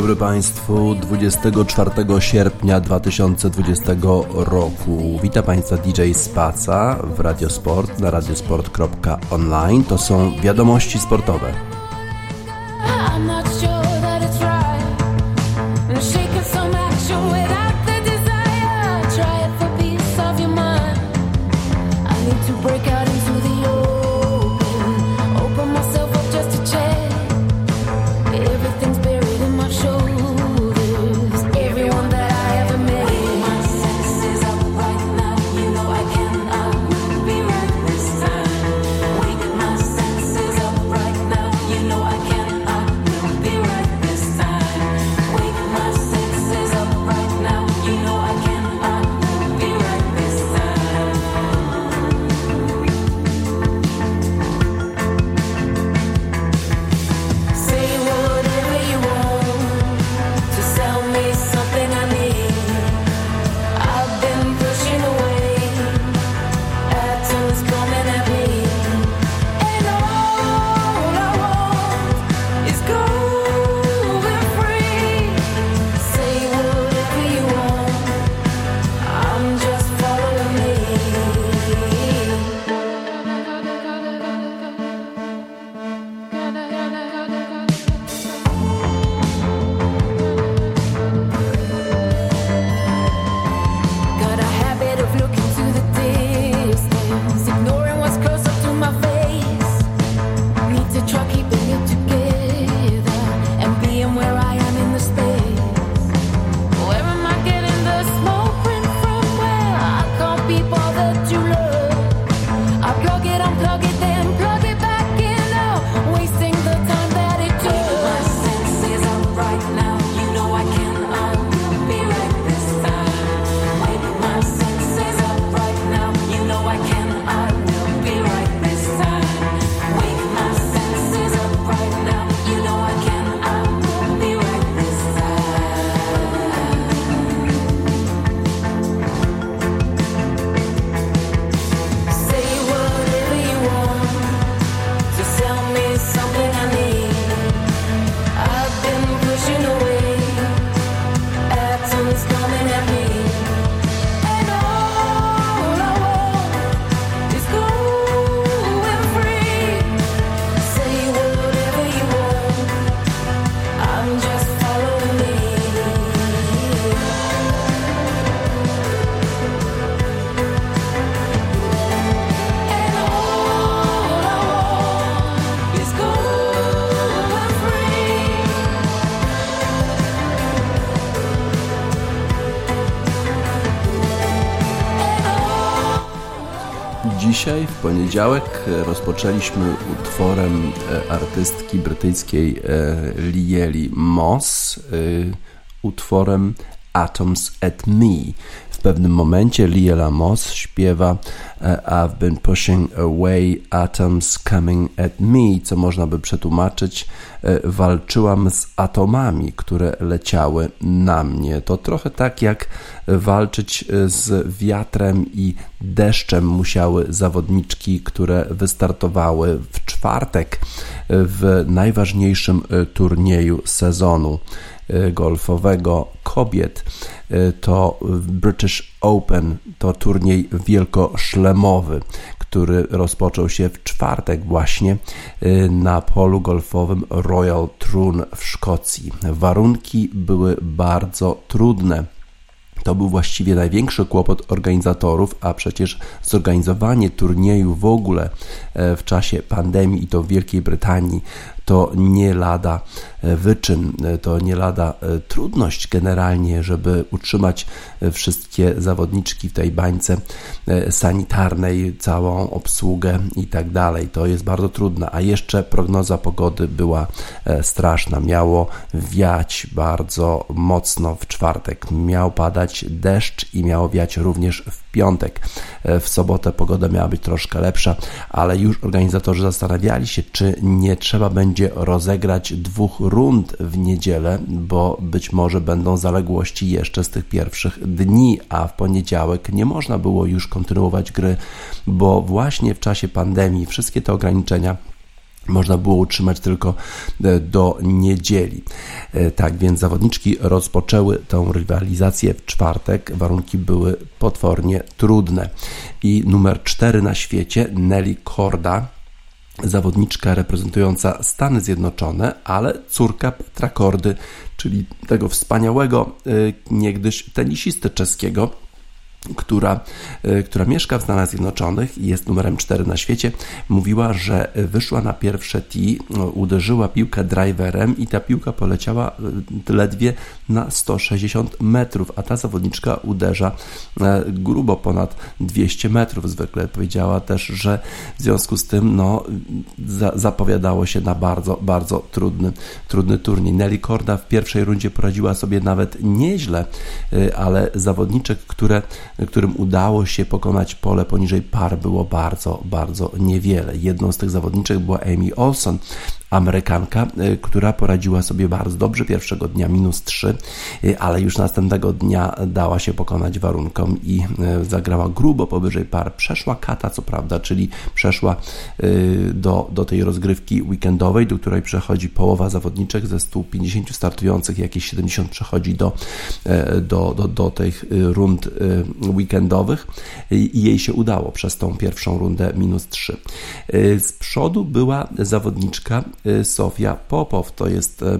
Dobry Państwu, 24 sierpnia 2020 roku. Witam Państwa DJ Spaca w Radiosport na radiosport.online. To są wiadomości sportowe. Dzisiaj, w poniedziałek, rozpoczęliśmy utworem e, artystki brytyjskiej e, Lieli Moss, e, utworem Atoms at Me. W pewnym momencie Liela Moss śpiewa I've been pushing away atoms coming at me, co można by przetłumaczyć walczyłam z atomami, które leciały na mnie. To trochę tak jak walczyć z wiatrem i deszczem musiały zawodniczki, które wystartowały w czwartek w najważniejszym turnieju sezonu golfowego kobiet. To British Open, to turniej wielkoszlemowy, który rozpoczął się w czwartek właśnie na polu golfowym Royal Troon w Szkocji. Warunki były bardzo trudne to był właściwie największy kłopot organizatorów, a przecież zorganizowanie turnieju w ogóle e, w czasie pandemii i to w Wielkiej Brytanii to nie lada e, wyczyn, e, to nie lada trudność generalnie, żeby utrzymać wszystkie zawodniczki w tej bańce sanitarnej, całą obsługę i tak dalej. To jest bardzo trudne, a jeszcze prognoza pogody była straszna. Miało wiać bardzo mocno w czwartek, miał padać deszcz i miało wiać również w piątek. W sobotę pogoda miała być troszkę lepsza, ale już organizatorzy zastanawiali się, czy nie trzeba będzie rozegrać dwóch rund w niedzielę, bo być może będą zaległości jeszcze z tych pierwszych dni, a w poniedziałek nie można było już kontynuować gry, bo właśnie w czasie pandemii wszystkie te ograniczenia można było utrzymać tylko e, do niedzieli. E, tak więc zawodniczki rozpoczęły tę rywalizację w czwartek. Warunki były potwornie trudne. I numer 4 na świecie, Nelly Korda, zawodniczka reprezentująca Stany Zjednoczone, ale córka Petra Kordy, czyli tego wspaniałego e, niegdyś tenisisty czeskiego, która, e, która mieszka w Stanach Zjednoczonych i jest numerem 4 na świecie, mówiła, że wyszła na pierwsze tee, uderzyła piłkę driverem i ta piłka poleciała e, ledwie na 160 metrów, a ta zawodniczka uderza e, grubo ponad 200 metrów. Zwykle powiedziała też, że w związku z tym no, za, zapowiadało się na bardzo, bardzo trudny, trudny turniej. Nelly Korda w pierwszej rundzie poradziła sobie nawet nieźle, ale zawodniczek, które którym udało się pokonać pole poniżej par było bardzo, bardzo niewiele. Jedną z tych zawodniczek była Amy Olson, Amerykanka, y, która poradziła sobie bardzo dobrze pierwszego dnia minus 3, y, ale już następnego dnia dała się pokonać warunkom i y, zagrała grubo powyżej par. Przeszła kata, co prawda, czyli przeszła do, do tej rozgrywki weekendowej, do której przechodzi połowa zawodniczek ze 150 startujących, jakieś 70 przechodzi do, do, do, do tych rund weekendowych i jej się udało przez tą pierwszą rundę minus 3. Z przodu była zawodniczka Sofia Popow. To jest y,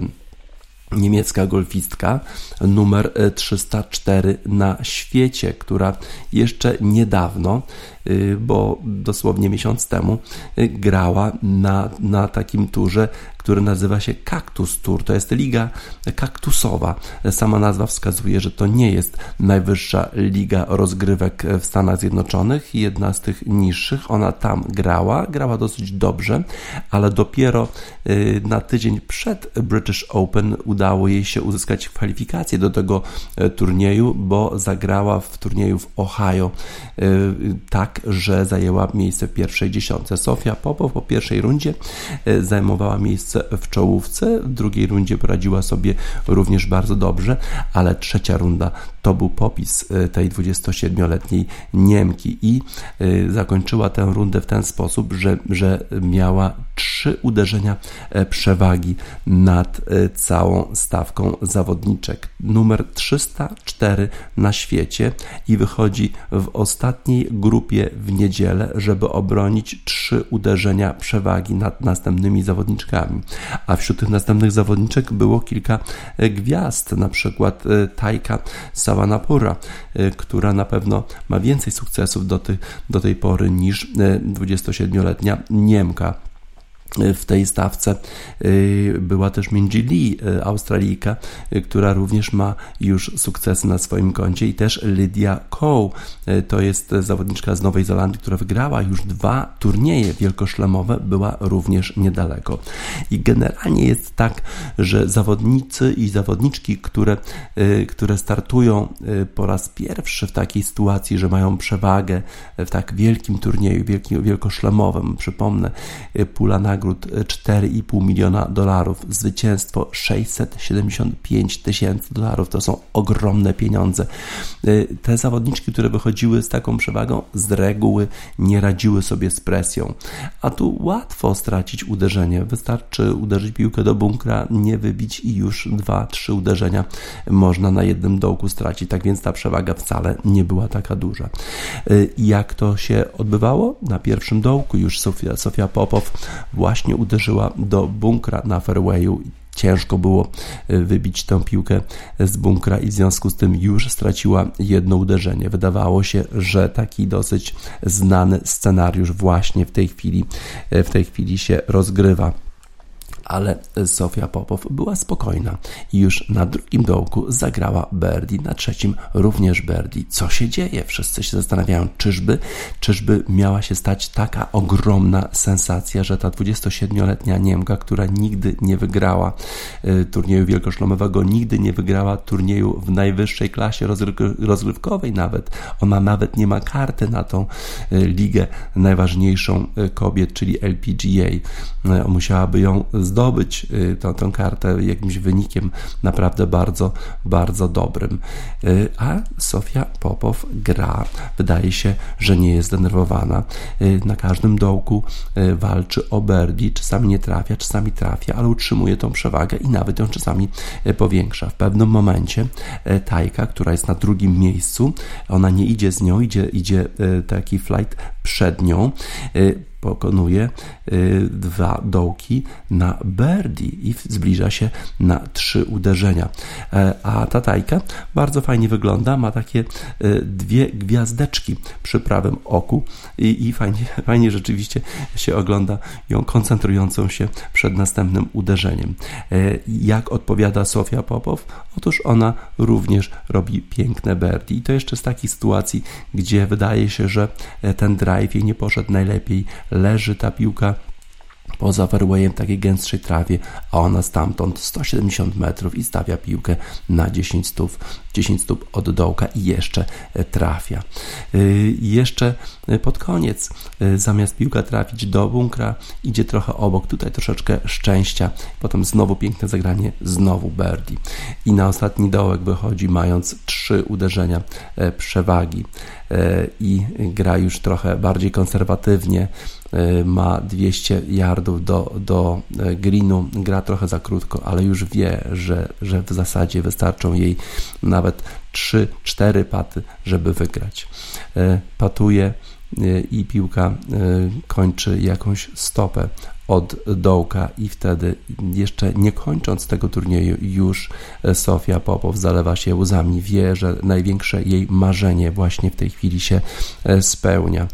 niemiecka golfistka numer 304 y, na świecie, która jeszcze niedawno Y, bo dosłownie miesiąc temu y, grała na, na takim turze, który nazywa się Cactus Tour. To jest liga kaktusowa. Sama nazwa wskazuje, że to nie jest najwyższa liga rozgrywek w Stanach Zjednoczonych, jedna z tych niższych. Ona tam grała, grała dosyć dobrze, ale dopiero y, na tydzień przed British Open udało jej się uzyskać kwalifikację do tego turnieju, bo zagrała w turnieju w Ohio tak tak, że zajęła miejsce w pierwszej dziesiątce. Sofia Popow po pierwszej rundzie e, zajmowała miejsce w czołówce, w drugiej rundzie poradziła sobie również bardzo dobrze, ale trzecia runda to był popis e, tej 27-letniej Niemki i e, zakończyła tę rundę w ten sposób, że, że miała trzy uderzenia przewagi nad całą stawką zawodniczek. Numer 304 na świecie i wychodzi w ostatniej grupie w niedzielę, żeby obronić trzy uderzenia przewagi nad następnymi zawodniczkami. A wśród tych następnych zawodniczek było kilka e, gwiazd, na przykład e, Tajka Sawanapura, e, która na pewno ma więcej sukcesów do, do tej pory niż 27-letnia Niemka w tej stawce y, była też Minji Lee, y, Australijka, y, która również ma już sukcesy na swoim koncie i też Lydia Coe, to jest zawodniczka z Nowej Zelandii, która wygrała już dwa turnieje wielkoszlemowe, była również niedaleko. I generalnie jest tak, że zawodnicy i zawodniczki, które, które startują po raz pierwszy w takiej sytuacji, że mają przewagę w tak wielkim turnieju, wielkim, wielkoszlemowym, przypomnę, pula nagród nagród 4,5 miliona dolarów, zwycięstwo 675 tysięcy dolarów. To są ogromne pieniądze. Y, te zawodniczki, które wychodziły z taką przewagą, z reguły nie radziły sobie z presją. A tu łatwo stracić uderzenie. Wystarczy uderzyć piłkę do bunkra, nie wybić i już dwa, trzy uderzenia można na jednym dołku stracić. Tak więc ta przewaga wcale nie była taka duża. Y, jak to się odbywało? Na pierwszym dołku już Sofia, Sofia Popow właśnie właśnie uderzyła do bunkra na fairwayu ciężko było e, wybić tę piłkę z bunkra i w związku z tym już straciła jedno uderzenie. Wydawało się, że taki dosyć znany scenariusz właśnie w tej chwili, e, w tej chwili się rozgrywa ale Sofia Popow była spokojna i już na drugim dołku zagrała Birdie, na trzecim również Birdie. Co się dzieje? Wszyscy się zastanawiają, czyżby, czyżby miała się stać taka ogromna sensacja, że ta 27-letnia Niemka, która nigdy nie wygrała y, turnieju wielkoszlomowego, nigdy nie wygrała turnieju w najwyższej klasie rozgrywkowej nawet. Ona nawet nie ma karty na tą y, ligę najważniejszą y, kobiet, czyli LPGA. Musiałaby ją zdobyć tą, tą kartę jakimś wynikiem naprawdę bardzo, bardzo dobrym. A Sofia Popow gra, wydaje się, że nie jest zdenerwowana. Na każdym dołku walczy o birdie, czasami nie trafia, czasami trafia, ale utrzymuje tą przewagę i nawet ją czasami powiększa. W pewnym momencie Tajka, która jest na drugim miejscu, ona nie idzie z nią, idzie, idzie taki flight przed nią pokonuje y, dwa dołki na birdie i zbliża się na trzy uderzenia. E, a ta tajka bardzo fajnie wygląda, ma takie y, dwie gwiazdeczki przy prawym oku i, i fajnie, fajnie rzeczywiście się ogląda ją koncentrującą się przed następnym uderzeniem. E, jak odpowiada Sofia Popow? Otóż ona również robi piękne birdie i to jeszcze z takich sytuacji, gdzie wydaje się, że e, ten drive jej nie poszedł najlepiej, leży ta piłka poza fairwayem takiej gęstszej trawie, a ona stamtąd 170 metrów i stawia piłkę na 10 stóp, 10 stóp od dołka i jeszcze e, trafia. Y, jeszcze e, pod koniec, e, zamiast piłka trafić do bunkra, idzie trochę obok, tutaj troszeczkę szczęścia, potem znowu piękne zagranie, znowu birdie. I na ostatni dołek wychodzi mając trzy uderzenia przewagi i gra już trochę bardziej konserwatywnie, E, ma 200 yardów do, do e, greenu, gra trochę za krótko, ale już wie, że, że w zasadzie wystarczą jej nawet 3-4 paty, żeby wygrać. E, patuje i piłka kończy jakąś stopę od dołka i wtedy jeszcze nie kończąc tego turnieju już Sofia Popow zalewa się łzami. Wie, że największe jej marzenie właśnie w tej chwili się spełnia.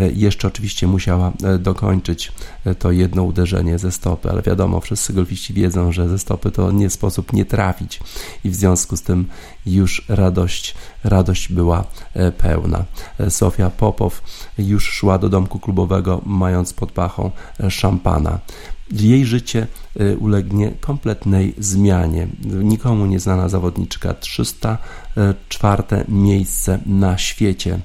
E, jeszcze oczywiście musiała e, dokończyć e, to jedno uderzenie ze stopy, ale wiadomo, wszyscy golfiści wiedzą, że ze stopy to nie sposób nie trafić i w związku z tym już radość, radość była pełna. Sofia Popow już szła do domku klubowego, mając pod pachą szampana jej życie ulegnie kompletnej zmianie. Nikomu nieznana zawodniczka, 304 miejsce na świecie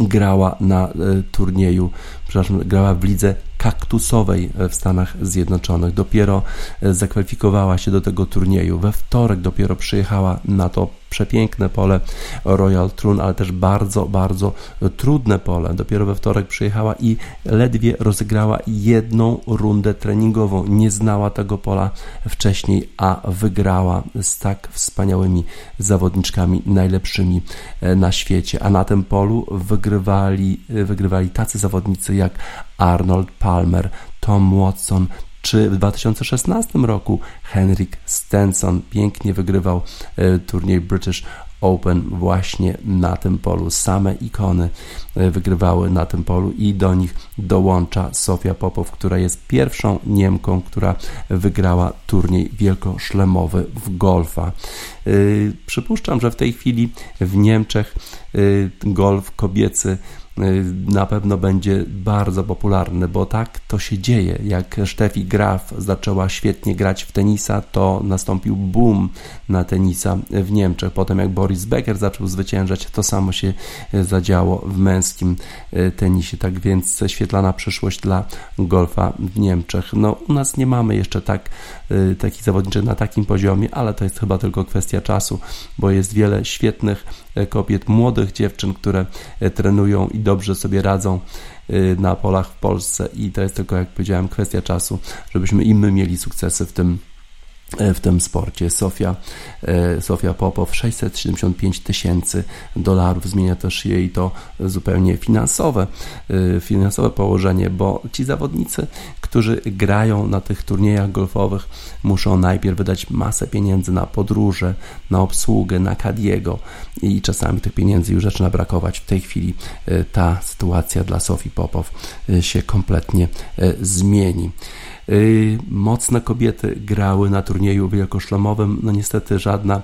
grała na e, turnieju, przepraszam, grała w lidze kaktusowej w Stanach Zjednoczonych. Dopiero e, zakwalifikowała się do tego turnieju. We wtorek dopiero przyjechała na to przepiękne pole Royal Trun, ale też bardzo, bardzo trudne pole. Dopiero we wtorek przyjechała i ledwie rozegrała jedną rundę treningową. Nie znała tego pola wcześniej, a wygrała z tak wspaniałymi zawodniczkami, najlepszymi e, na świecie. A na tym polu wygrywali, wygrywali tacy zawodnicy jak Arnold Palmer, Tom Watson, czy w 2016 roku Henrik Stenson pięknie wygrywał e, turniej British Open właśnie na tym polu. Same ikony e, wygrywały na tym polu i do nich dołącza Sofia Popow, która jest pierwszą Niemką, która wygrała turniej wielkoszlemowy w golfa. E, przypuszczam, że w tej chwili w Niemczech golf kobiecy na pewno będzie bardzo popularny, bo tak to się dzieje. Jak Steffi Graf zaczęła świetnie grać w tenisa, to nastąpił boom na tenisa w Niemczech. Potem jak Boris Becker zaczął zwyciężać, to samo się y, zadziało w męskim y, tenisie. Tak więc świetlana przyszłość dla golfa w Niemczech. No u nas nie mamy jeszcze tak takich zawodniczych na takim poziomie, ale to jest chyba tylko kwestia czasu, bo jest wiele świetnych kobiet, młodych dziewczyn, które trenują i dobrze sobie radzą y, na polach w Polsce. I to jest tylko, jak powiedziałem, kwestia czasu, żebyśmy i my mieli sukcesy w tym w tym sporcie. Sofia, e, Sofia Popow 675 tysięcy dolarów. Zmienia też jej to zupełnie finansowe, e, finansowe położenie, bo ci zawodnicy, którzy grają na tych turniejach golfowych, muszą najpierw wydać masę pieniędzy na podróże, na obsługę, na Kadiego i czasami tych pieniędzy już zaczyna brakować. W tej chwili e, ta sytuacja dla Sofii Popow się kompletnie zmieni. Y, mocne kobiety grały na turnieju wielkoszlemowym. No niestety żadna,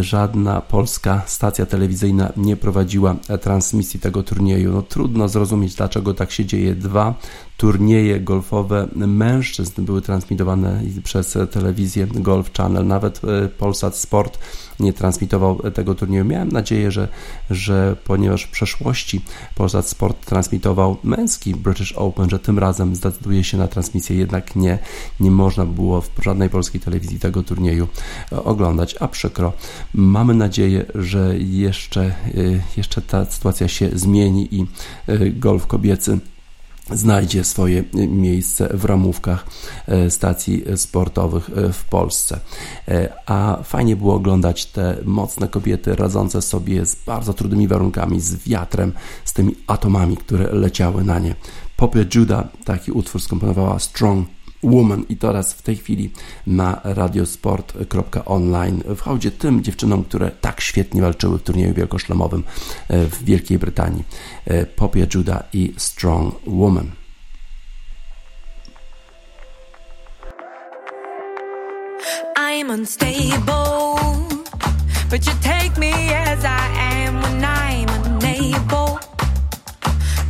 żadna polska stacja telewizyjna nie prowadziła transmisji tego turnieju. No trudno zrozumieć, dlaczego tak się dzieje. Dwa turnieje golfowe mężczyzn były transmitowane przez telewizję Golf Channel. Nawet Polsat Sport nie transmitował tego turnieju. Miałem nadzieję, że, że ponieważ w przeszłości Polsat Sport transmitował męski British Open, że tym razem zdecyduje się na transmisję. Jednak nie, nie można było w żadnej polskiej telewizji tego turnieju oglądać, a przykro. Mamy nadzieję, że jeszcze, jeszcze ta sytuacja się zmieni i golf kobiecy znajdzie swoje miejsce w ramówkach e, stacji sportowych e, w Polsce. E, a fajnie było oglądać te mocne kobiety radzące sobie z bardzo trudnymi warunkami, z wiatrem, z tymi atomami, które leciały na nie. Popie Judah taki utwór skomponowała Strong Woman i teraz w tej chwili na radiosport.online w hołdzie tym dziewczynom, które tak świetnie walczyły w turnieju wielkoszlemowym e, w Wielkiej Brytanii. E, Popie Judah i Strong Woman. I'm unstable, but you take me as I am when I'm unable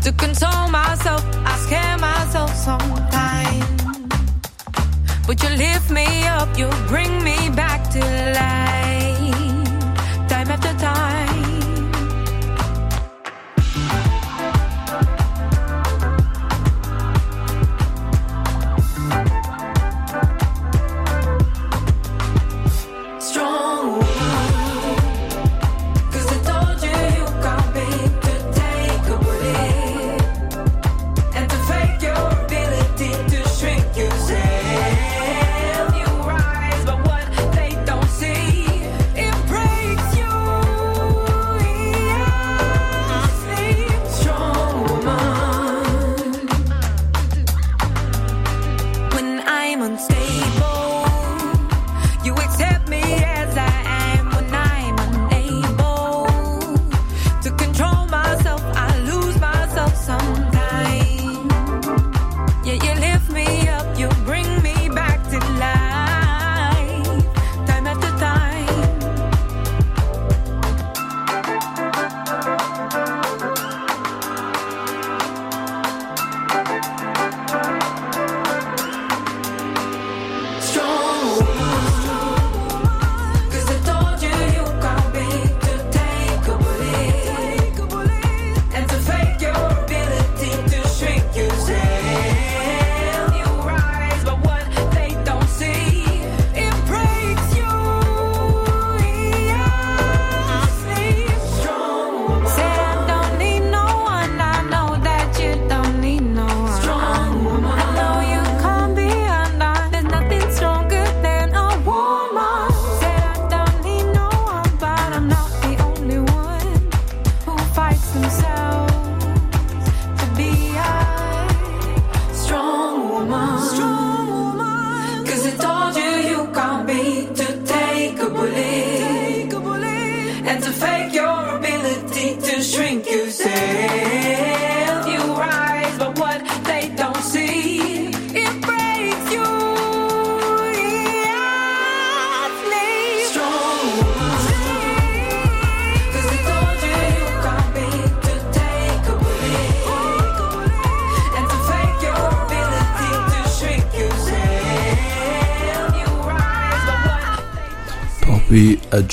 to myself. I scare myself sometimes. But you lift me up, you bring me back to life,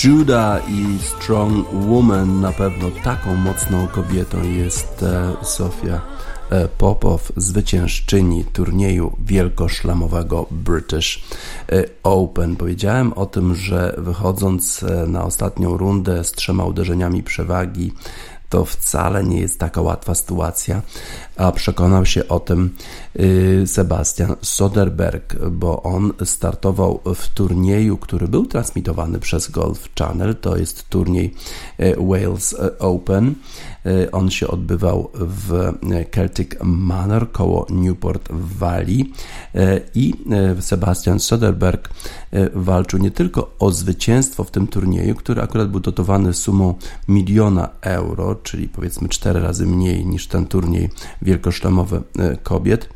Judah i Strong Woman na pewno taką mocną kobietą jest e, Sofia e, Popow, zwyciężczyni turnieju wielkoszlamowego British e, Open. Powiedziałem o tym, że wychodząc na ostatnią rundę z trzema uderzeniami przewagi to wcale nie jest taka łatwa sytuacja, a przekonał się o tym y, Sebastian Soderberg, bo on startował w turnieju, który był transmitowany przez Golf Channel, to jest turniej y, Wales Open. Y, on się odbywał w Celtic Manor koło Newport Valley i Sebastian Soderberg walczył nie tylko o zwycięstwo w tym turnieju, który akurat był dotowany sumą miliona euro, czyli powiedzmy cztery razy mniej niż ten turniej wielkoszlemowy kobiet, Y,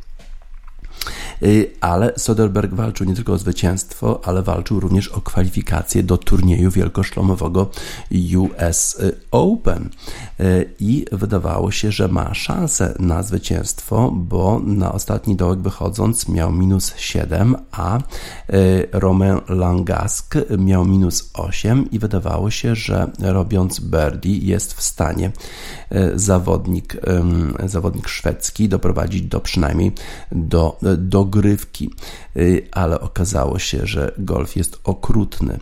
ale Soderberg walczył nie tylko o zwycięstwo, ale walczył również o kwalifikacje do turnieju wielkoszlomowego US Open. Y, I wydawało się, że ma szansę na zwycięstwo, bo na ostatni dołek wychodząc miał minus 7, a y, Romain Langask miał minus 8 i wydawało się, że robiąc birdie jest w stanie zawodnik, zawodnik szwedzki doprowadzić do przynajmniej do dogrywki, ale okazało się, że golf jest okrutny.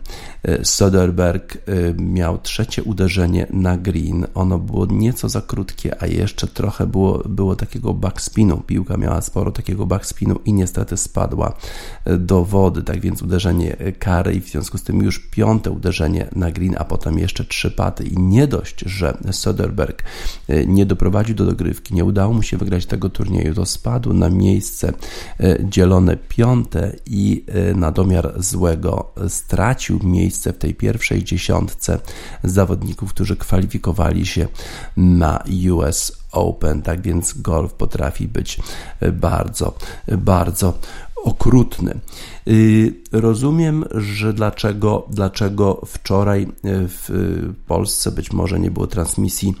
Y, Soderberg y, miał trzecie uderzenie na green. Ono było nieco za krótkie, a jeszcze trochę było, było takiego backspinu. Piłka miała sporo takiego backspinu i niestety spadła do wody. Tak więc uderzenie kary i w związku z tym już piąte uderzenie na green, a potem jeszcze trzy paty. I nie dość, że Soderberg nie doprowadził do dogrywki, nie udało mu się wygrać tego turnieju, to spadł na miejsce dzielone piąte i y, na domiar złego stracił miejsce w tej pierwszej dziesiątce zawodników, którzy kwalifikowali się na US Open. Tak więc golf potrafi być bardzo, bardzo okrutny. Y, rozumiem, że dlaczego, dlaczego wczoraj w Polsce być może nie było transmisji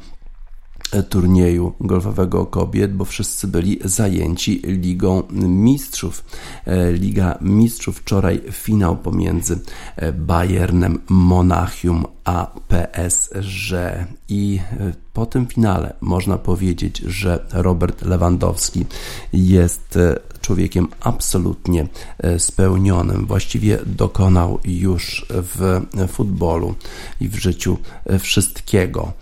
turnieju golfowego kobiet, bo wszyscy byli zajęci Ligą Mistrzów. E, Liga Mistrzów wczoraj finał pomiędzy e, Bayernem Monachium a PSG i e, po tym finale można powiedzieć, że Robert Lewandowski jest człowiekiem absolutnie spełnionym. Właściwie dokonał już w futbolu i w życiu wszystkiego.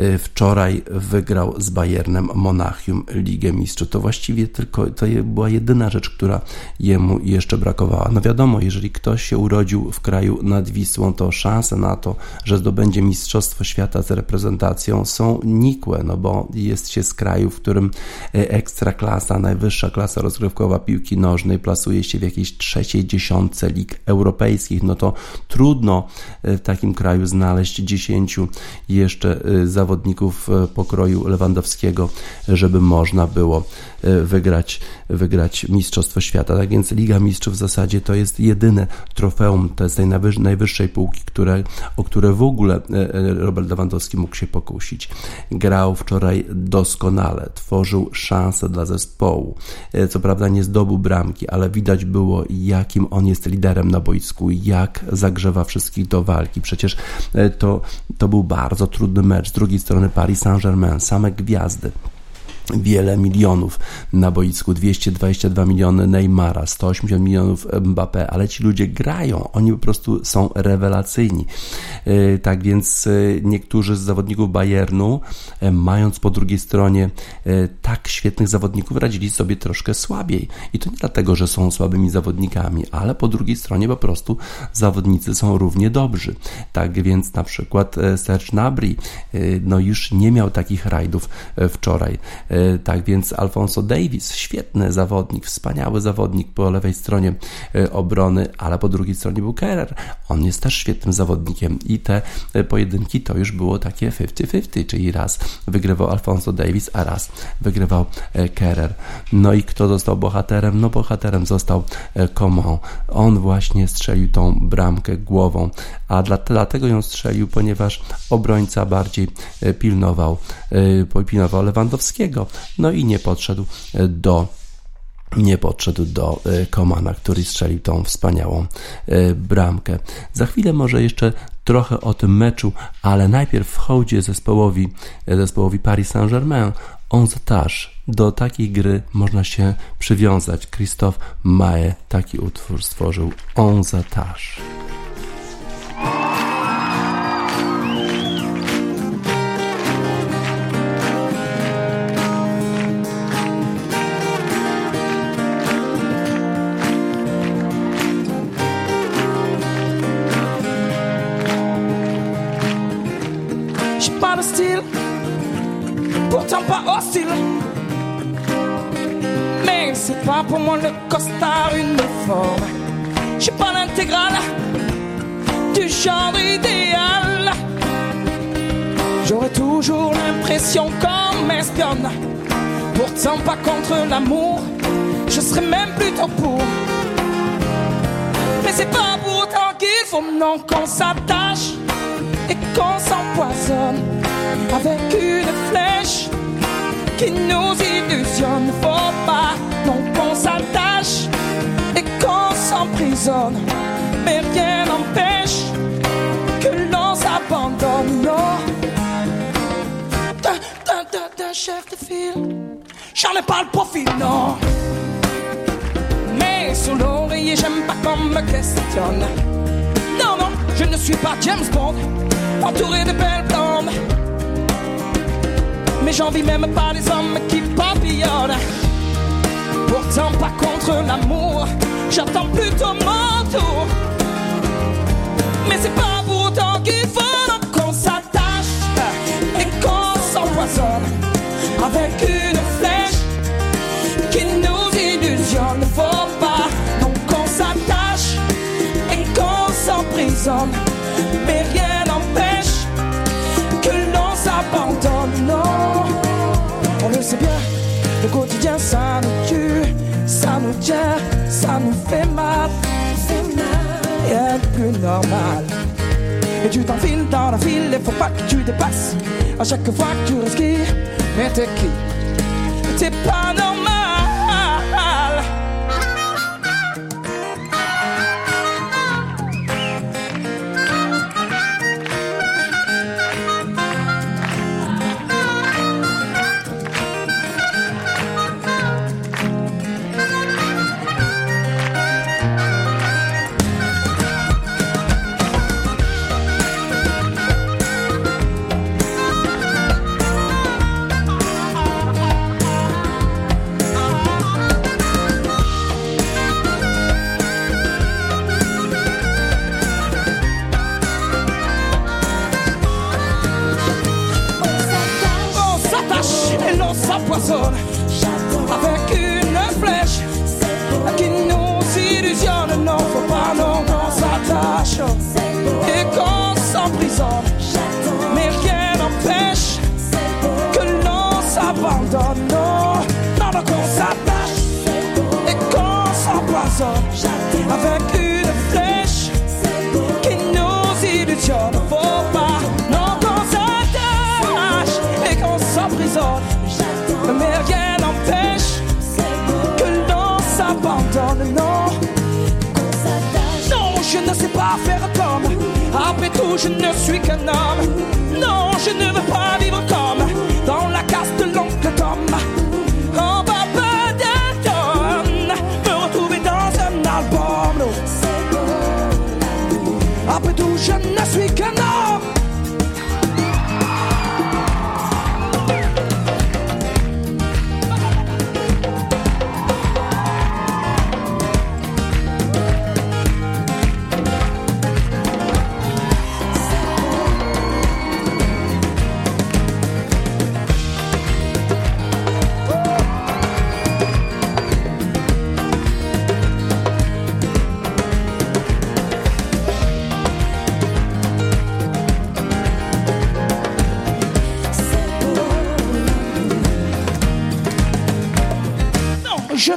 Y, wczoraj wygrał z Bayernem Monachium Ligę Mistrzów. To właściwie tylko to była jedyna rzecz, która jemu jeszcze brakowała. No wiadomo, jeżeli ktoś się urodził w kraju nad Wisłą, to szanse na to, że zdobędzie Mistrzostwo Świata z reprezentacją są nikłe, no bo jest się z kraju, w którym y, ekstra klasa, najwyższa klasa rozgrywkowa piłki nożnej plasuje się w jakiejś trzeciej dziesiątce lig europejskich, no to trudno y, w takim kraju znaleźć dziesięciu jeszcze za zawodników e, pokroju Lewandowskiego, żeby można było wygrać, wygrać Mistrzostwo Świata. Tak więc Liga Mistrzów w zasadzie to jest jedyne trofeum, to jest tej najwyższej półki, które, o które w ogóle e, Robert Lewandowski mógł się pokusić. Grał wczoraj doskonale, tworzył szanse dla zespołu. Co prawda nie zdobył bramki, ale widać było, jakim on jest liderem na boisku, jak zagrzewa wszystkich do walki. Przecież to, to był bardzo trudny mecz. Z drugiej strony Paris Saint-Germain, same gwiazdy wiele milionów na boisku, 222 miliony Neymara, 180 milionów Mbappé, ale ci ludzie grają, oni po prostu są rewelacyjni. E, tak więc e, niektórzy z zawodników Bayernu, e, mając po drugiej stronie tak świetnych zawodników, radzili sobie troszkę słabiej. I to nie dlatego, że są słabymi zawodnikami, ale po drugiej stronie po prostu zawodnicy są równie dobrzy. Tak więc na przykład Serge Gnabry no już nie miał takich rajdów wczoraj. E, tak więc Alfonso Davis, świetny zawodnik, wspaniały zawodnik po lewej stronie e, obrony, ale po drugiej stronie był Kerer. On jest też świetnym zawodnikiem i te e, pojedynki to już było takie 50-50, czyli raz wygrywał Alfonso Davis, a raz wygrywał Kerer. No i kto został bohaterem? No bohaterem został Coman. On właśnie strzelił tą bramkę głową, a dlatego ją strzelił, ponieważ obrońca bardziej pilnował, pilnował Lewandowskiego. No i nie podszedł e, do nie podszedł do e, Komana, który strzelił tą wspaniałą e, bramkę. Za chwilę może jeszcze trochę o tym meczu, ale najpierw w hołdzie zespołowi, zespołowi Paris Saint-Germain on zatarz. Do takiej gry można się przywiązać. Christophe Mae taki utwór stworzył. On zatarz. Pas pour moi le costard uniforme. Je suis pas l'intégrale du genre idéal. J'aurais toujours l'impression qu'on m'espionne. Pourtant pas contre l'amour, je serais même plutôt pour. Mais c'est pas pour qu'il faut non qu'on s'attache et qu'on s'empoisonne avec une flèche qui nous illusionne. Faut pas non qu'on s'attache et qu'on s'emprisonne, mais rien n'empêche que l'on s'abandonne. Non, d'un chef de file, j'en ai pas le profil, non. Mais sur l'oreiller, j'aime pas qu'on me questionne. Non, non, je ne suis pas James Bond, entouré de belles blondes. Mais j'envie même pas les hommes qui papillonnent. Pourtant, pas contre l'amour, j'attends plutôt mon tour. Mais c'est pas pour autant qu'il faut qu'on s'attache et qu'on s'empoisonne avec une flèche qui nous illusionne. Faut pas donc qu'on s'attache et qu'on s'emprisonne. Ça nous tue, ça nous tient, ça nous fait mal. Rien de plus normal. Et tu t'enfiles dans la file, il faut pas que tu dépasses. À chaque fois que tu respires, mais t'es qui? T'es pas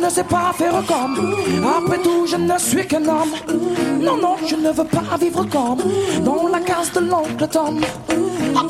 ne sais pas faire comme. Après tout, je ne suis qu'un homme. Non, non, je ne veux pas vivre comme dans la case de l'oncle Tom. Ah,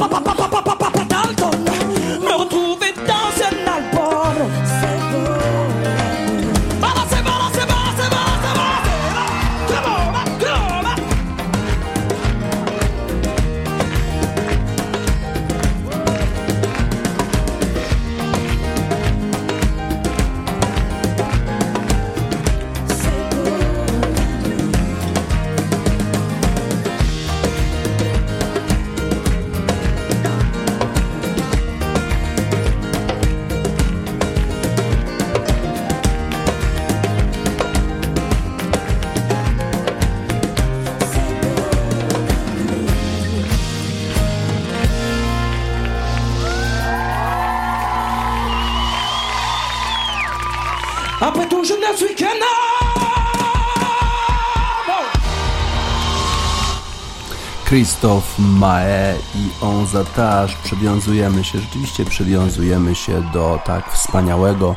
Christophe Mae i On Zatage przywiązujemy się, rzeczywiście przywiązujemy się do tak wspaniałego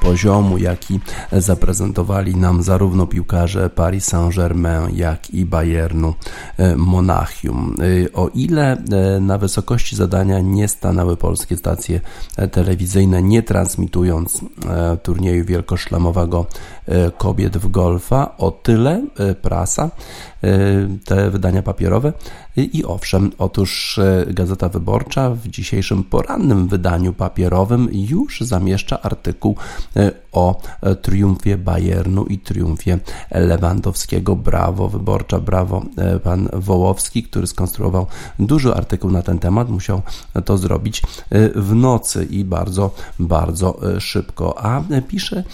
poziomu, jaki zaprezentowali nam zarówno piłkarze Paris Saint-Germain, jak i Bayernu Monachium. E, o ile e, na wysokości zadania nie stanęły polskie stacje telewizyjne, nie transmitując turnieju wielkoszlemowego kobiet w golfa, o tyle prasa te wydania papierowe. I owszem, otóż e, Gazeta Wyborcza w dzisiejszym porannym wydaniu papierowym już zamieszcza artykuł e, o e, triumfie Bayernu i triumfie Lewandowskiego. Brawo, wyborcza, brawo pan Wołowski, który skonstruował duży artykuł na ten temat. Musiał to zrobić w nocy i bardzo, bardzo szybko. A pisze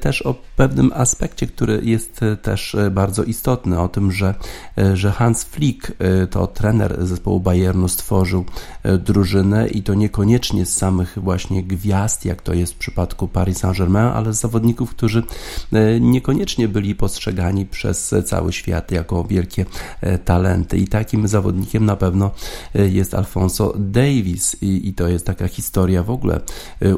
też o pewnym aspekcie, który jest też bardzo istotny, o tym, że, że Hans Flick to trener zespołu Bayernu stworzył drużynę i to niekoniecznie z samych właśnie gwiazd, jak to jest w przypadku Paris Saint-Germain, ale z zawodników, którzy niekoniecznie byli postrzegani przez cały świat jako wielkie talenty. I takim zawodnikiem na pewno jest Alfonso Davis i, i to jest taka historia w ogóle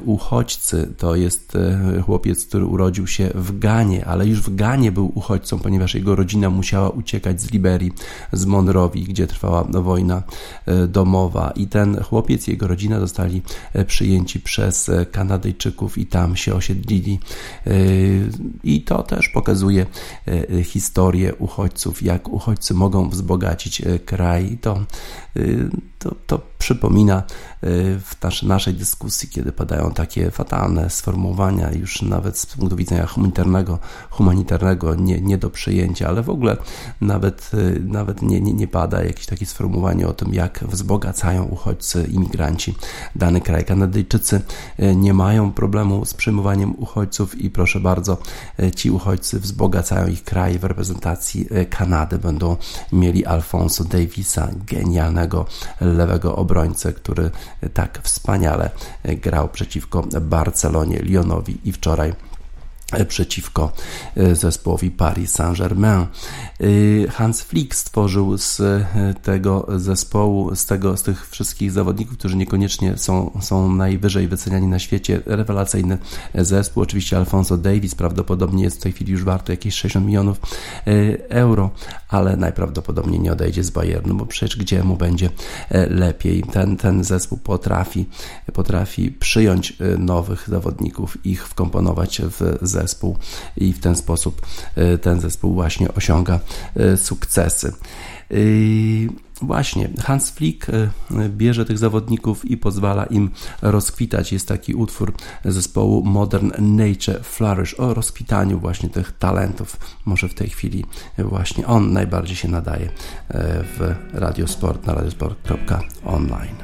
uchodźcy. To jest chłopiec, który urodził się w Ganie, ale już w Ganie był uchodźcą, ponieważ jego rodzina musiała uciekać z Liberii, z Monrowi, gdzie trwała wojna e, domowa. I ten chłopiec i jego rodzina zostali e, przyjęci przez e, Kanadyjczyków i tam się osiedlili. I to też pokazuje historię uchodźców, jak uchodźcy mogą wzbogacić kraj. To, to, to przypomina y, w naszej dyskusji, kiedy padają takie fatalne sformułowania, już nawet z punktu widzenia humanitarnego, humanitarnego nie, nie do przyjęcia, ale w ogóle nawet, y, nawet nie, nie, nie pada jakieś takie sformułowanie o tym, jak wzbogacają uchodźcy, imigranci dany kraj. Kanadyjczycy y, nie mają problemu z przyjmowaniem uchodźców i proszę bardzo, ci uchodźcy wzbogacają ich kraj w reprezentacji Kanady. Będą mieli Alfonso Davisa, genialnego lewego obrońcę, który tak wspaniale grał przeciwko Barcelonie, Lyonowi i wczoraj przeciwko zespołowi Paris Saint-Germain. Hans Flick stworzył z tego zespołu, z, tego, z tych wszystkich zawodników, którzy niekoniecznie są, są najwyżej wyceniani na świecie, rewelacyjny zespół. Oczywiście Alfonso Davis prawdopodobnie jest w tej chwili już warto jakieś 60 milionów euro, ale najprawdopodobniej nie odejdzie z Bayernu, bo przecież gdzie mu będzie e, lepiej. Ten, ten zespół potrafi, potrafi przyjąć e, nowych zawodników, ich wkomponować w zespół i w ten sposób e, ten zespół właśnie osiąga sukcesy. Właśnie, Hans Flick e, bierze tych zawodników i pozwala im rozkwitać. Jest taki utwór zespołu Modern Nature Flourish o rozkwitaniu właśnie tych talentów. Może w tej chwili właśnie on najbardziej się nadaje e, w Radiosport na radiosport.online.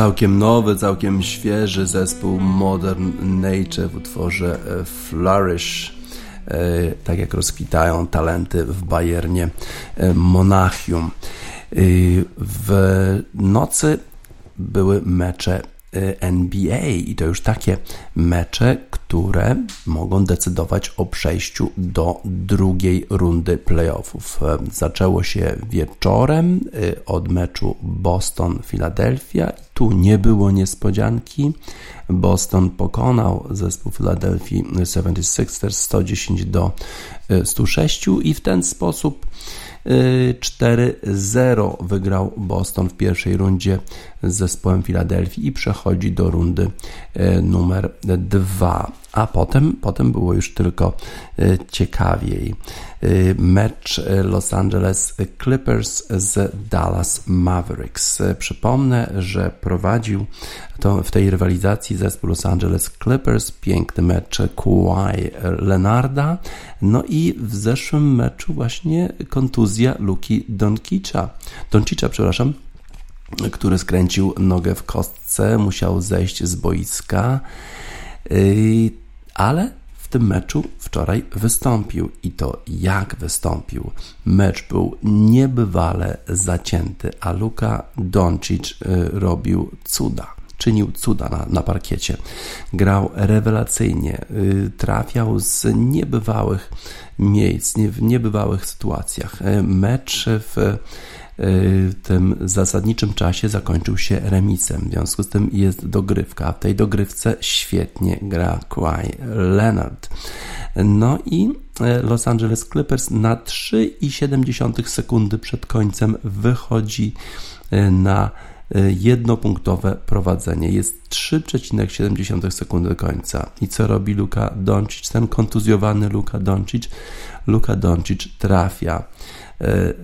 Całkiem nowy, całkiem świeży zespół Modern Nature w utworze e, Flourish. E, tak jak rozkwitają talenty w Bayernie e, Monachium. W nocy były mecze NBA i to już takie mecze, które mogą decydować o przejściu do drugiej rundy playoffów. Zaczęło się wieczorem y, od meczu Boston-Philadelphia. Tu nie było niespodzianki. Boston pokonał zespół Philadelphia 76ers 110 do 106 y, i w ten sposób 4-0 wygrał Boston w pierwszej rundzie z zespołem Filadelfii i przechodzi do rundy e, numer 2 a potem, potem było już tylko e, ciekawiej. E, mecz Los Angeles Clippers z Dallas Mavericks. Przypomnę, że prowadził to w tej rywalizacji zespół Los Angeles Clippers, piękny mecz Kawhi Lenarda, no i w zeszłym meczu właśnie kontuzja Luki Doncicza, Doncicza, przepraszam, który skręcił nogę w kostce, musiał zejść z boiska. Yy, ale tym meczu wczoraj wystąpił i to jak wystąpił. Mecz był niebywale zacięty, a Luka Doncic yy, robił cuda czynił cuda na, na parkiecie. Grał rewelacyjnie, yy, trafiał z niebywałych miejsc, w niebywałych sytuacjach. Mecz w w tym zasadniczym czasie zakończył się remisem. W związku z tym jest dogrywka. W tej dogrywce świetnie gra Kawhi Leonard. No i e, Los Angeles Clippers na 3,7 sekundy przed końcem wychodzi e, na jednopunktowe prowadzenie. Jest 3,7 sekundy końca. I co robi Luka Doncic? Ten kontuzjowany Luka Doncic. Luka Doncic trafia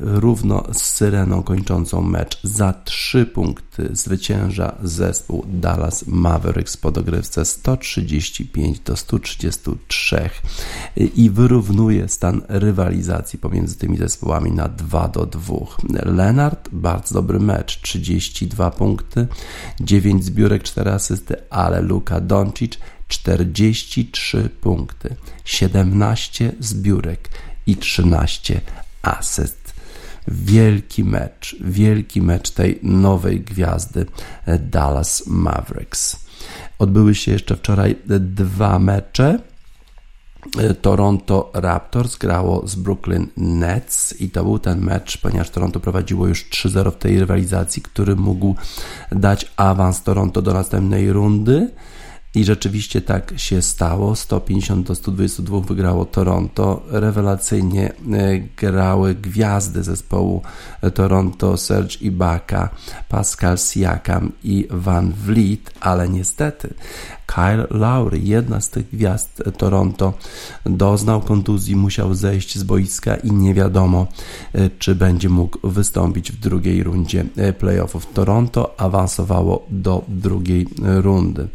równo z Syreną kończącą mecz. Za trzy punkty zwycięża zespół Dallas Mavericks po dogrywce 135 do 133 i wyrównuje stan rywalizacji pomiędzy tymi zespołami na 2 do 2. Leonard, bardzo dobry mecz, 32 punkty, 9 zbiórek, 4 asysty, ale Luka Doncic 43 punkty, 17 zbiórek i 13 asyst. Wielki mecz, wielki mecz tej nowej gwiazdy e, Dallas Mavericks. Odbyły się jeszcze wczoraj dwa mecze. E, Toronto Raptors grało z Brooklyn Nets i to był ten mecz, ponieważ Toronto prowadziło już 3-0 w tej rywalizacji, który mógł dać awans Toronto do następnej rundy. I rzeczywiście tak się stało. 150 do 122 wygrało Toronto. Rewelacyjnie e, grały gwiazdy zespołu Toronto, Serge Ibaka, Pascal Siakam i Van Vliet, ale niestety Kyle Lowry, jedna z tych gwiazd Toronto, doznał kontuzji, musiał zejść z boiska i nie wiadomo, e, czy będzie mógł wystąpić w drugiej rundzie e, playoffów. Toronto awansowało do drugiej rundy.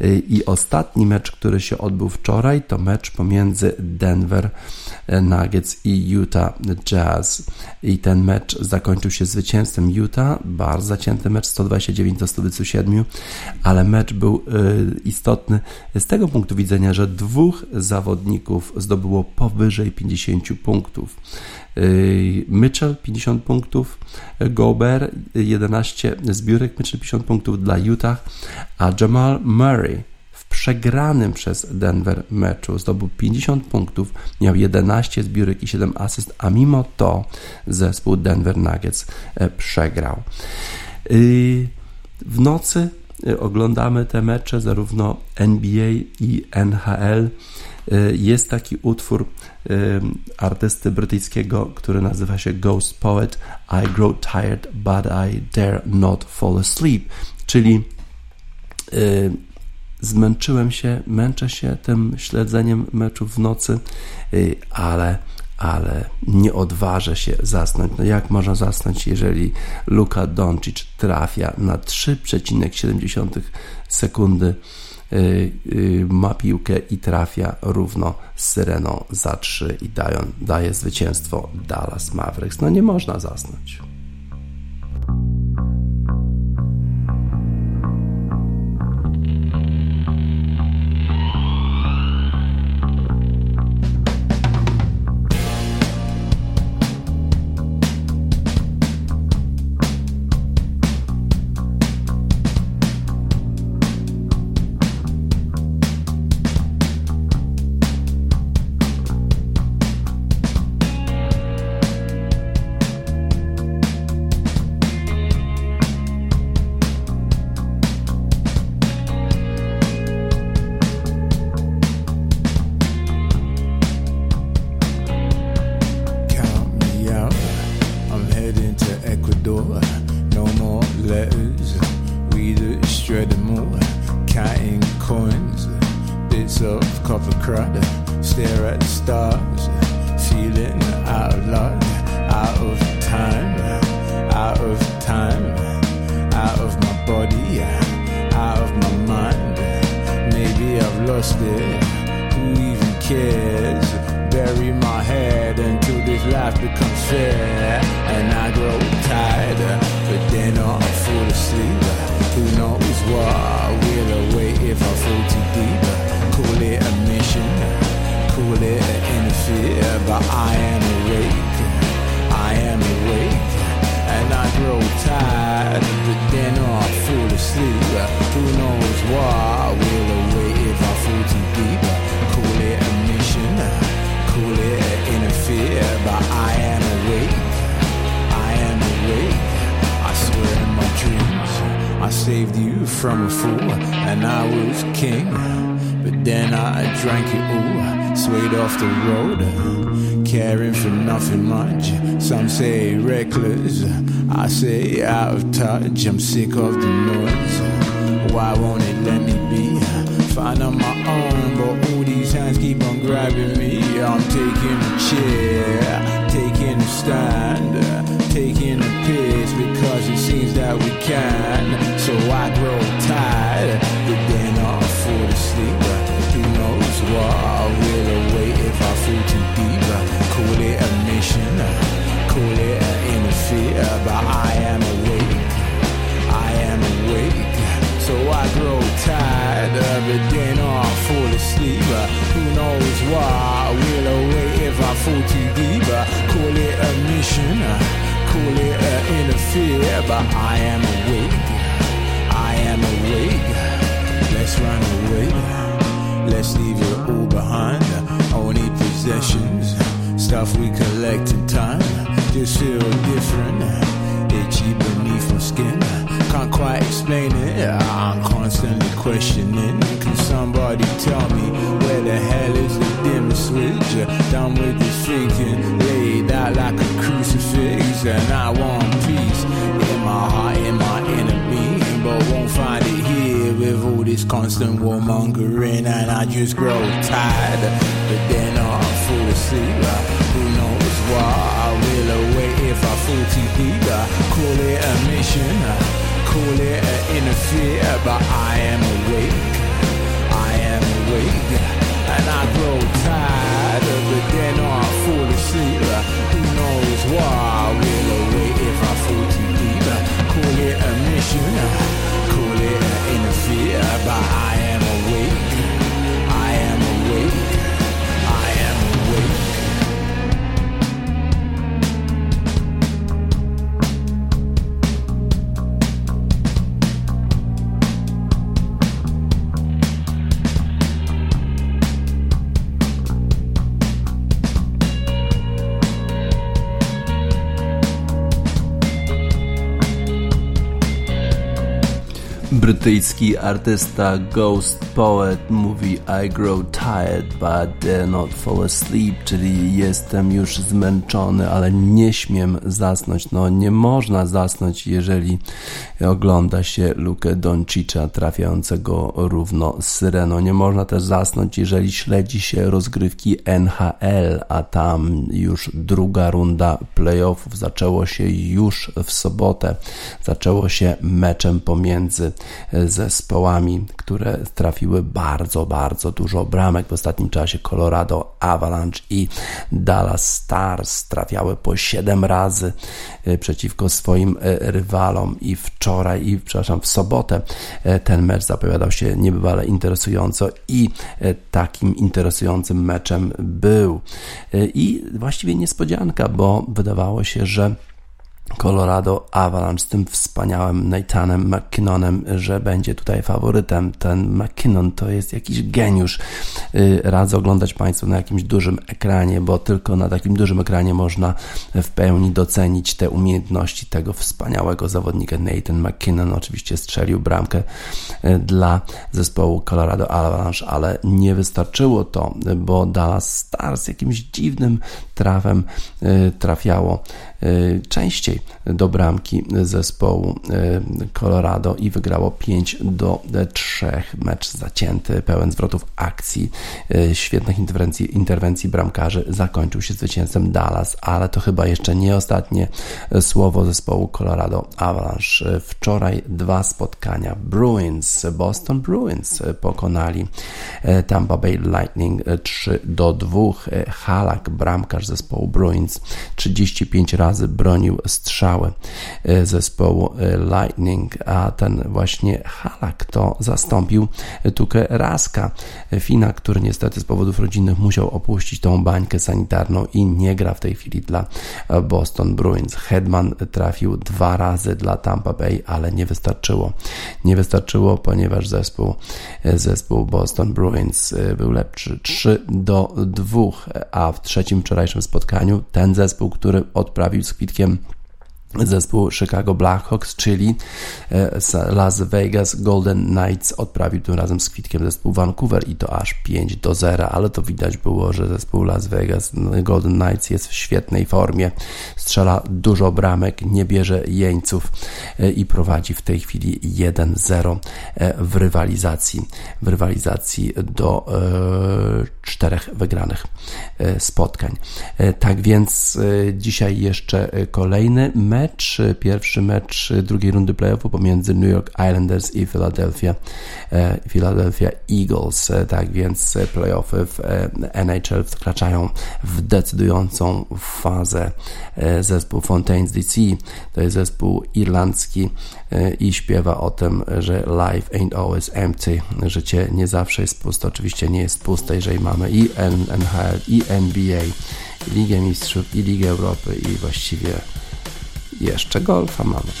E, I ostatni mecz, który się odbył wczoraj, to mecz pomiędzy Denver Nuggets i Utah Jazz. I ten mecz zakończył się zwycięstwem Utah. Bardzo zacięty mecz 129 do 127, ale mecz był istotny z tego punktu widzenia, że dwóch zawodników zdobyło powyżej 50 punktów. Yy, Mitchell 50 punktów, Gobert 11 zbiórek, Mitchell 50 punktów dla Utah, a Jamal Murray w przegranym przez Denver meczu zdobył 50 punktów, miał 11 zbiórek i 7 asyst, a mimo to zespół Denver Nuggets e, przegrał. Yy, w nocy Y, oglądamy te mecze, zarówno NBA i NHL. Y, jest taki utwór artysty brytyjskiego, który nazywa się Ghost Poet I grow tired, but I dare not fall asleep, czyli zmęczyłem się, męczę się tym śledzeniem meczów w nocy, ale ale nie odważę się zasnąć. No jak można zasnąć, jeżeli Luka Doncic trafia na 3,7 sekundy y, y, ma piłkę i trafia równo z Syreną za 3 i dają, daje zwycięstwo Dallas Mavericks. No nie można zasnąć. I saved you from a fool, and I was king. But then I drank it all, swayed off the road, caring for nothing much. Some say reckless, I say out of touch. I'm sick of the noise. Why won't it let me be? Find on my own, but all these hands keep on grabbing me. I'm taking a chair, taking a stand, taking a piss because it seems that we can. So I grow tired, but then I fall asleep. Who knows what will await if I fall too deep? Call it a mission, call it an interfere, but I am awake. I am awake. So I grow tired, but then I fall asleep. Who knows what will await if I fall too deep? Call it a mission, call it an interfere, but I am awake. Let's run away. Let's leave it all behind. Only possessions, stuff we collect in time. Just feel different, itchy beneath my skin. Can't quite explain it. I'm constantly questioning. Can somebody tell me where the hell is the dimmer switch? Done with this thinking, laid out like a crucifix, and I want peace in my heart, in my inner being, but won't find it all this constant warmongering, and I just grow tired. But then I fall asleep. Who knows what I will await if I fall too deep? Call it a mission, call it an interfere, but I am awake. I am awake, and I grow tired. Brytyjski artysta Ghost Poet mówi I grow tired but dare not fall asleep, czyli jestem już zmęczony, ale nie śmiem zasnąć. No nie można zasnąć, jeżeli ogląda się Lukę Doncicza trafiającego równo z syreną. Nie można też zasnąć, jeżeli śledzi się rozgrywki NHL, a tam już druga runda playoffów zaczęło się już w sobotę. Zaczęło się meczem pomiędzy zespołami, które trafiły bardzo, bardzo dużo bramek w ostatnim czasie. Colorado Avalanche i Dallas Stars trafiały po 7 razy przeciwko swoim rywalom i wczoraj, i przepraszam, w sobotę ten mecz zapowiadał się niebywale interesująco i takim interesującym meczem był. I właściwie niespodzianka, bo wydawało się, że Colorado Avalanche z tym wspaniałym Nathanem McKinnonem, że będzie tutaj faworytem. Ten McKinnon to jest jakiś geniusz. Y, radzę oglądać Państwu na jakimś dużym ekranie, bo tylko na takim dużym ekranie można w pełni docenić te umiejętności tego wspaniałego zawodnika. Nathan McKinnon oczywiście strzelił bramkę y, dla zespołu Colorado Avalanche, ale nie wystarczyło to, bo Dallas Stars jakimś dziwnym trafem y, trafiało częściej do bramki zespołu Colorado i wygrało 5 do 3. Mecz zacięty, pełen zwrotów akcji, świetnych interwencji, interwencji bramkarzy. Zakończył się zwycięstwem Dallas, ale to chyba jeszcze nie ostatnie słowo zespołu Colorado Avalanche. Wczoraj dwa spotkania. Bruins, Boston Bruins pokonali Tampa Bay Lightning 3 do 2. Halak, bramkarz zespołu Bruins, 35 razy bronił strzały e, zespołu e, Lightning, a ten właśnie Halak to zastąpił Tukę Raska, Fina, który niestety z powodów rodzinnych musiał opuścić tą bańkę sanitarną i nie gra w tej chwili dla Boston Bruins. Hedman trafił dwa razy dla Tampa Bay, ale nie wystarczyło. Nie wystarczyło, ponieważ zespół, e, zespół Boston Bruins był lepszy 3 do 2, a w trzecim wczorajszym spotkaniu ten zespół, który odprawił z kwitkiem zespół Chicago Blackhawks, czyli e, Las Vegas Golden Knights odprawił tym razem z kwitkiem zespół Vancouver i to aż 5 do 0, ale to widać było, że zespół Las Vegas Golden Knights jest w świetnej formie, strzela dużo bramek, nie bierze jeńców e, i prowadzi w tej chwili 1-0 e, w rywalizacji, w rywalizacji do czterech wygranych spotkań. Tak więc dzisiaj jeszcze kolejny mecz mecz, pierwszy mecz drugiej rundy playoffu pomiędzy New York Islanders i Philadelphia, e, Philadelphia Eagles. E, tak więc playoffy w e, NHL wkraczają w decydującą fazę. Zespół Fontaines DC to jest zespół irlandzki i śpiewa o tym, że life ain't always empty, życie nie zawsze jest puste. Oczywiście nie jest puste, jeżeli mamy i NHL, i NBA, i Ligę Mistrzów, i Ligę Europy, i właściwie jeszcze golfa mamy.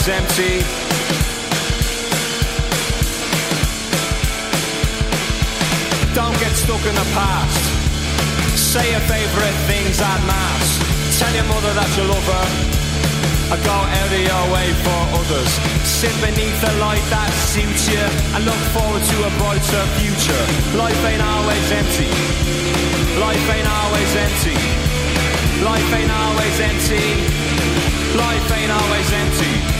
Always empty. Don't get stuck in the past. Say your favourite things at mass. Tell your mother that you love her. I go out of your way for others. Sit beneath the light that suits you and look forward to a brighter future. Life ain't always empty. Life ain't always empty. Life ain't always empty. Life ain't always empty.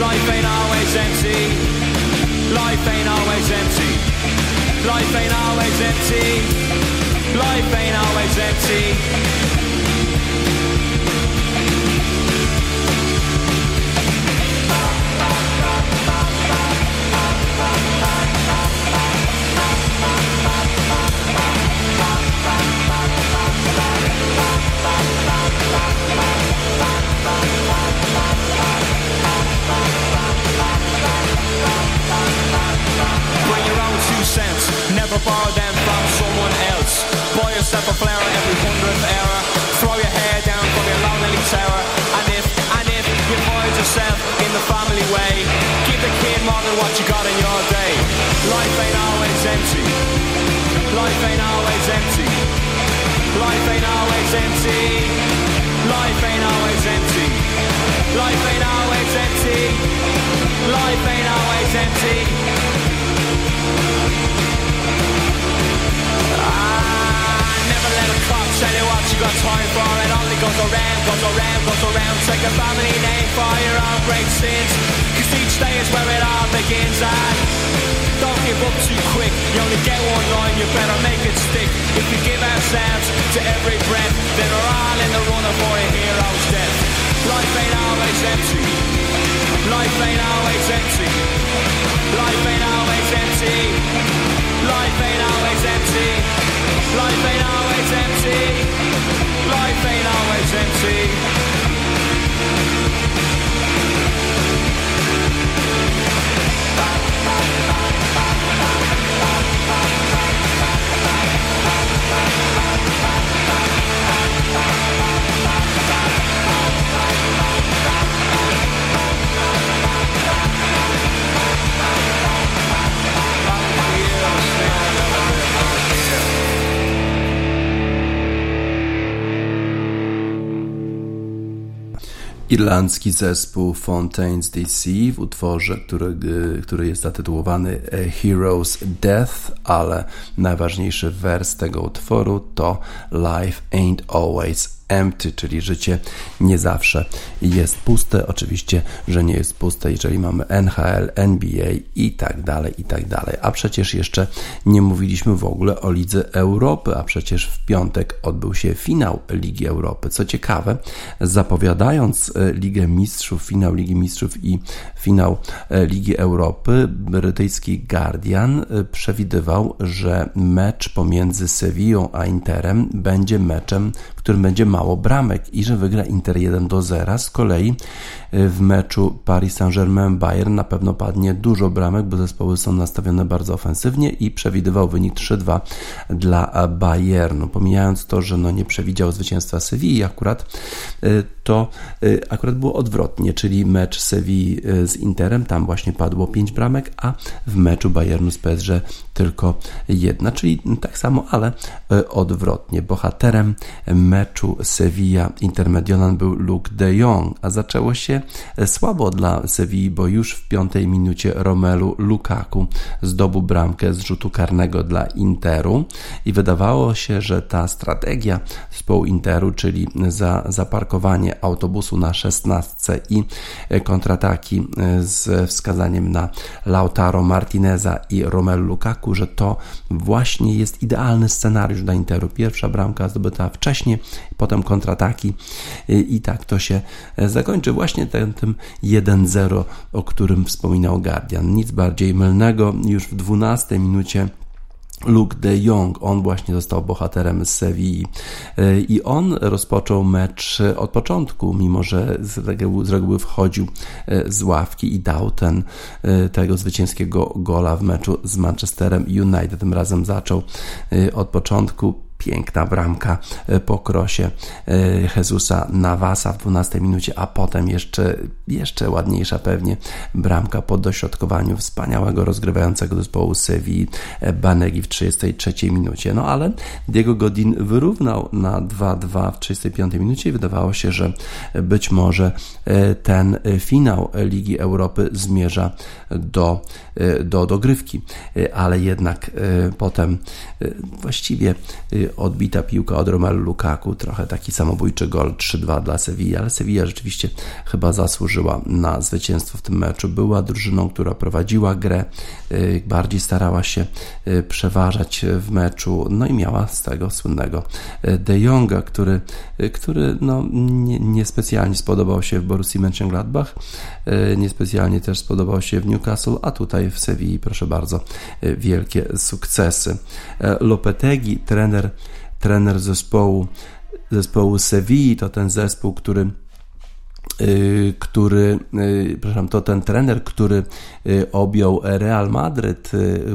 Life ain't always empty. Life ain't always empty. Life ain't always empty. Life ain't always empty. Never borrow them from someone else. Buy yourself a flower every hundredth hour. Throw your hair down from your lonely tower. And if, and if you find yourself in the family way, give the kid more than what you got in your day. Life ain't always empty. Life ain't always empty. Life ain't always empty. Life ain't always empty. Life ain't always empty. Life ain't always empty. Tell you what you got time for. It only goes around, goes around, goes around. Take a family name for your own great sins. Cause each day is where it all begins. And don't give up too quick. You only get one line, you better make it stick. If we give ourselves to every breath, then we're all in the running for a hero's death. Life ain't always empty. Life ain't always empty. Life ain't always empty. Life ain't always empty. Life ain't always empty. Life ain't always Irlandzki zespół Fontaines DC w utworze, który, który jest zatytułowany Heroes Death, ale najważniejszy wers tego utworu to Life Ain't Always empty, czyli życie nie zawsze jest puste. Oczywiście, że nie jest puste, jeżeli mamy NHL, NBA i tak dalej, i tak dalej. A przecież jeszcze nie mówiliśmy w ogóle o Lidze Europy, a przecież w piątek odbył się finał Ligi Europy. Co ciekawe, zapowiadając Ligę Mistrzów, finał Ligi Mistrzów i finał Ligi Europy, brytyjski Guardian przewidywał, że mecz pomiędzy Sevillą a Interem będzie meczem, którym będzie mało bramek i że wygra Inter 1 do 0. Z kolei w meczu Paris Saint-Germain-Bayern na pewno padnie dużo bramek, bo zespoły są nastawione bardzo ofensywnie i przewidywał wynik 3-2 dla Bayernu. Pomijając to, że no nie przewidział zwycięstwa Sewilli akurat, to akurat było odwrotnie, czyli mecz Sewilli z Interem, tam właśnie padło 5 bramek, a w meczu Bayernu z PSG tylko jedna, czyli tak samo, ale odwrotnie. Bohaterem meczu Sevilla Intermedionan był Luke de Jong, a zaczęło się słabo dla Sewilli, bo już w piątej minucie Romelu Lukaku zdobył bramkę z rzutu karnego dla Interu i wydawało się, że ta strategia zespołu Interu, czyli za zaparkowanie autobusu na 16 i kontrataki z wskazaniem na Lautaro Martineza i Romelu Lukaku, że to właśnie jest idealny scenariusz dla Interu. Pierwsza bramka zdobyta wcześniej, potem kontrataki i tak to się zakończy właśnie tym, tym 1-0, o którym wspominał Guardian. Nic bardziej mylnego. Już w 12 minucie Luke de Jong, on właśnie został bohaterem z Sewilli i on rozpoczął mecz od początku, mimo że z reguły, z reguły wchodził z ławki i dał ten, tego zwycięskiego gola w meczu z Manchesterem United. Tym razem zaczął od początku piękna bramka po krosie Jezusa Navasa w 12 minucie, a potem jeszcze, jeszcze ładniejsza pewnie bramka po dośrodkowaniu wspaniałego rozgrywającego zespołu Sewilli Banegi w 33 minucie. No ale Diego Godin wyrównał na 2-2 w 35 minucie i wydawało się, że być może ten finał Ligi Europy zmierza do, do dogrywki, ale jednak potem właściwie odbita piłka od Romelu Lukaku, trochę taki samobójczy gol 3-2 dla Sevilla, ale Sevilla rzeczywiście chyba zasłużyła na zwycięstwo w tym meczu. Była drużyną, która prowadziła grę, bardziej starała się przeważać w meczu, no i miała z tego słynnego De Jonga, który, który no, nie, niespecjalnie spodobał się w Borussii Mönchengladbach, niespecjalnie też spodobał się w Newcastle, a tutaj w Sewilli, proszę bardzo, wielkie sukcesy. Lopetegi, trener trener zespołu, zespołu Sewilli, to ten zespół, który który, y, przepraszam, to ten trener, który y, objął Real Madryd,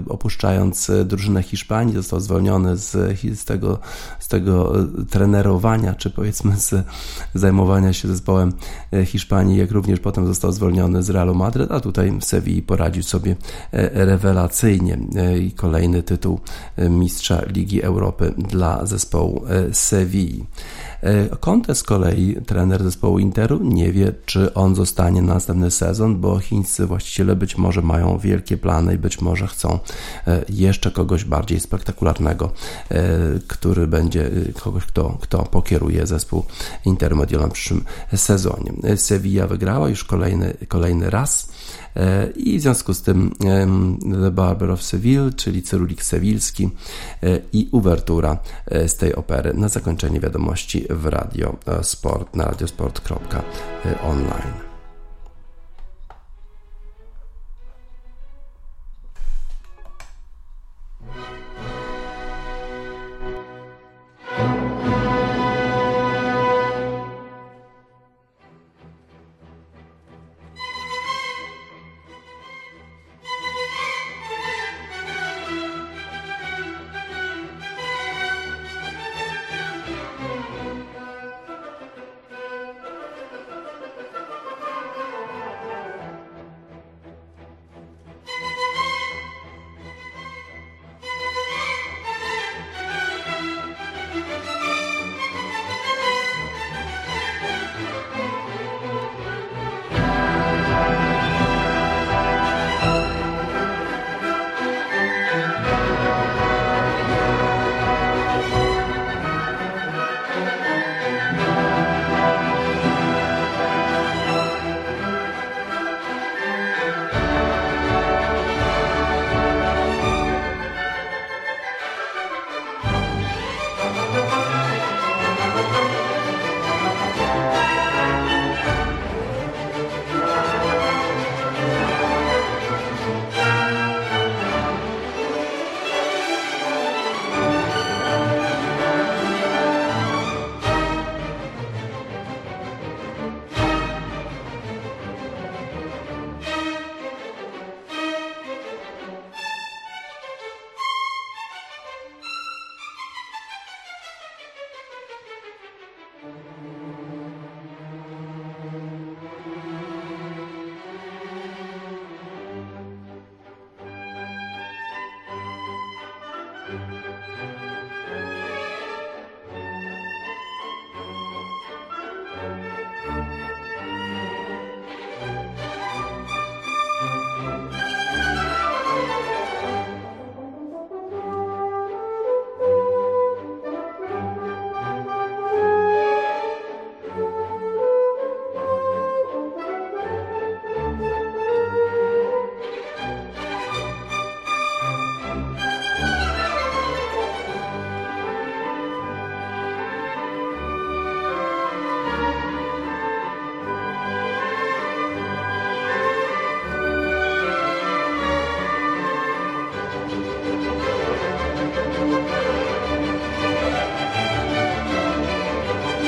opuszczając drużynę Hiszpanii, został zwolniony z, z, tego, z tego trenerowania, czy powiedzmy z zajmowania się zespołem Hiszpanii, jak również potem został zwolniony z Realu Madryd, a tutaj Sewilli poradził sobie rewelacyjnie i kolejny tytuł mistrza Ligi Europy dla zespołu Sewilli. Conte z kolei, trener zespołu Interu, nie wie, czy on zostanie na następny sezon, bo chińscy właściciele być może mają wielkie plany i być może chcą e, jeszcze kogoś bardziej spektakularnego, e, który będzie e, kogoś, kto, kto pokieruje zespół Interu Mediolem w przyszłym sezonie. Sevilla wygrała już kolejny, kolejny raz i w związku z tym The Barber of Seville, czyli Cyrulik Sewilski i uwertura z tej opery na zakończenie wiadomości w Radio Sport na radiosport.online.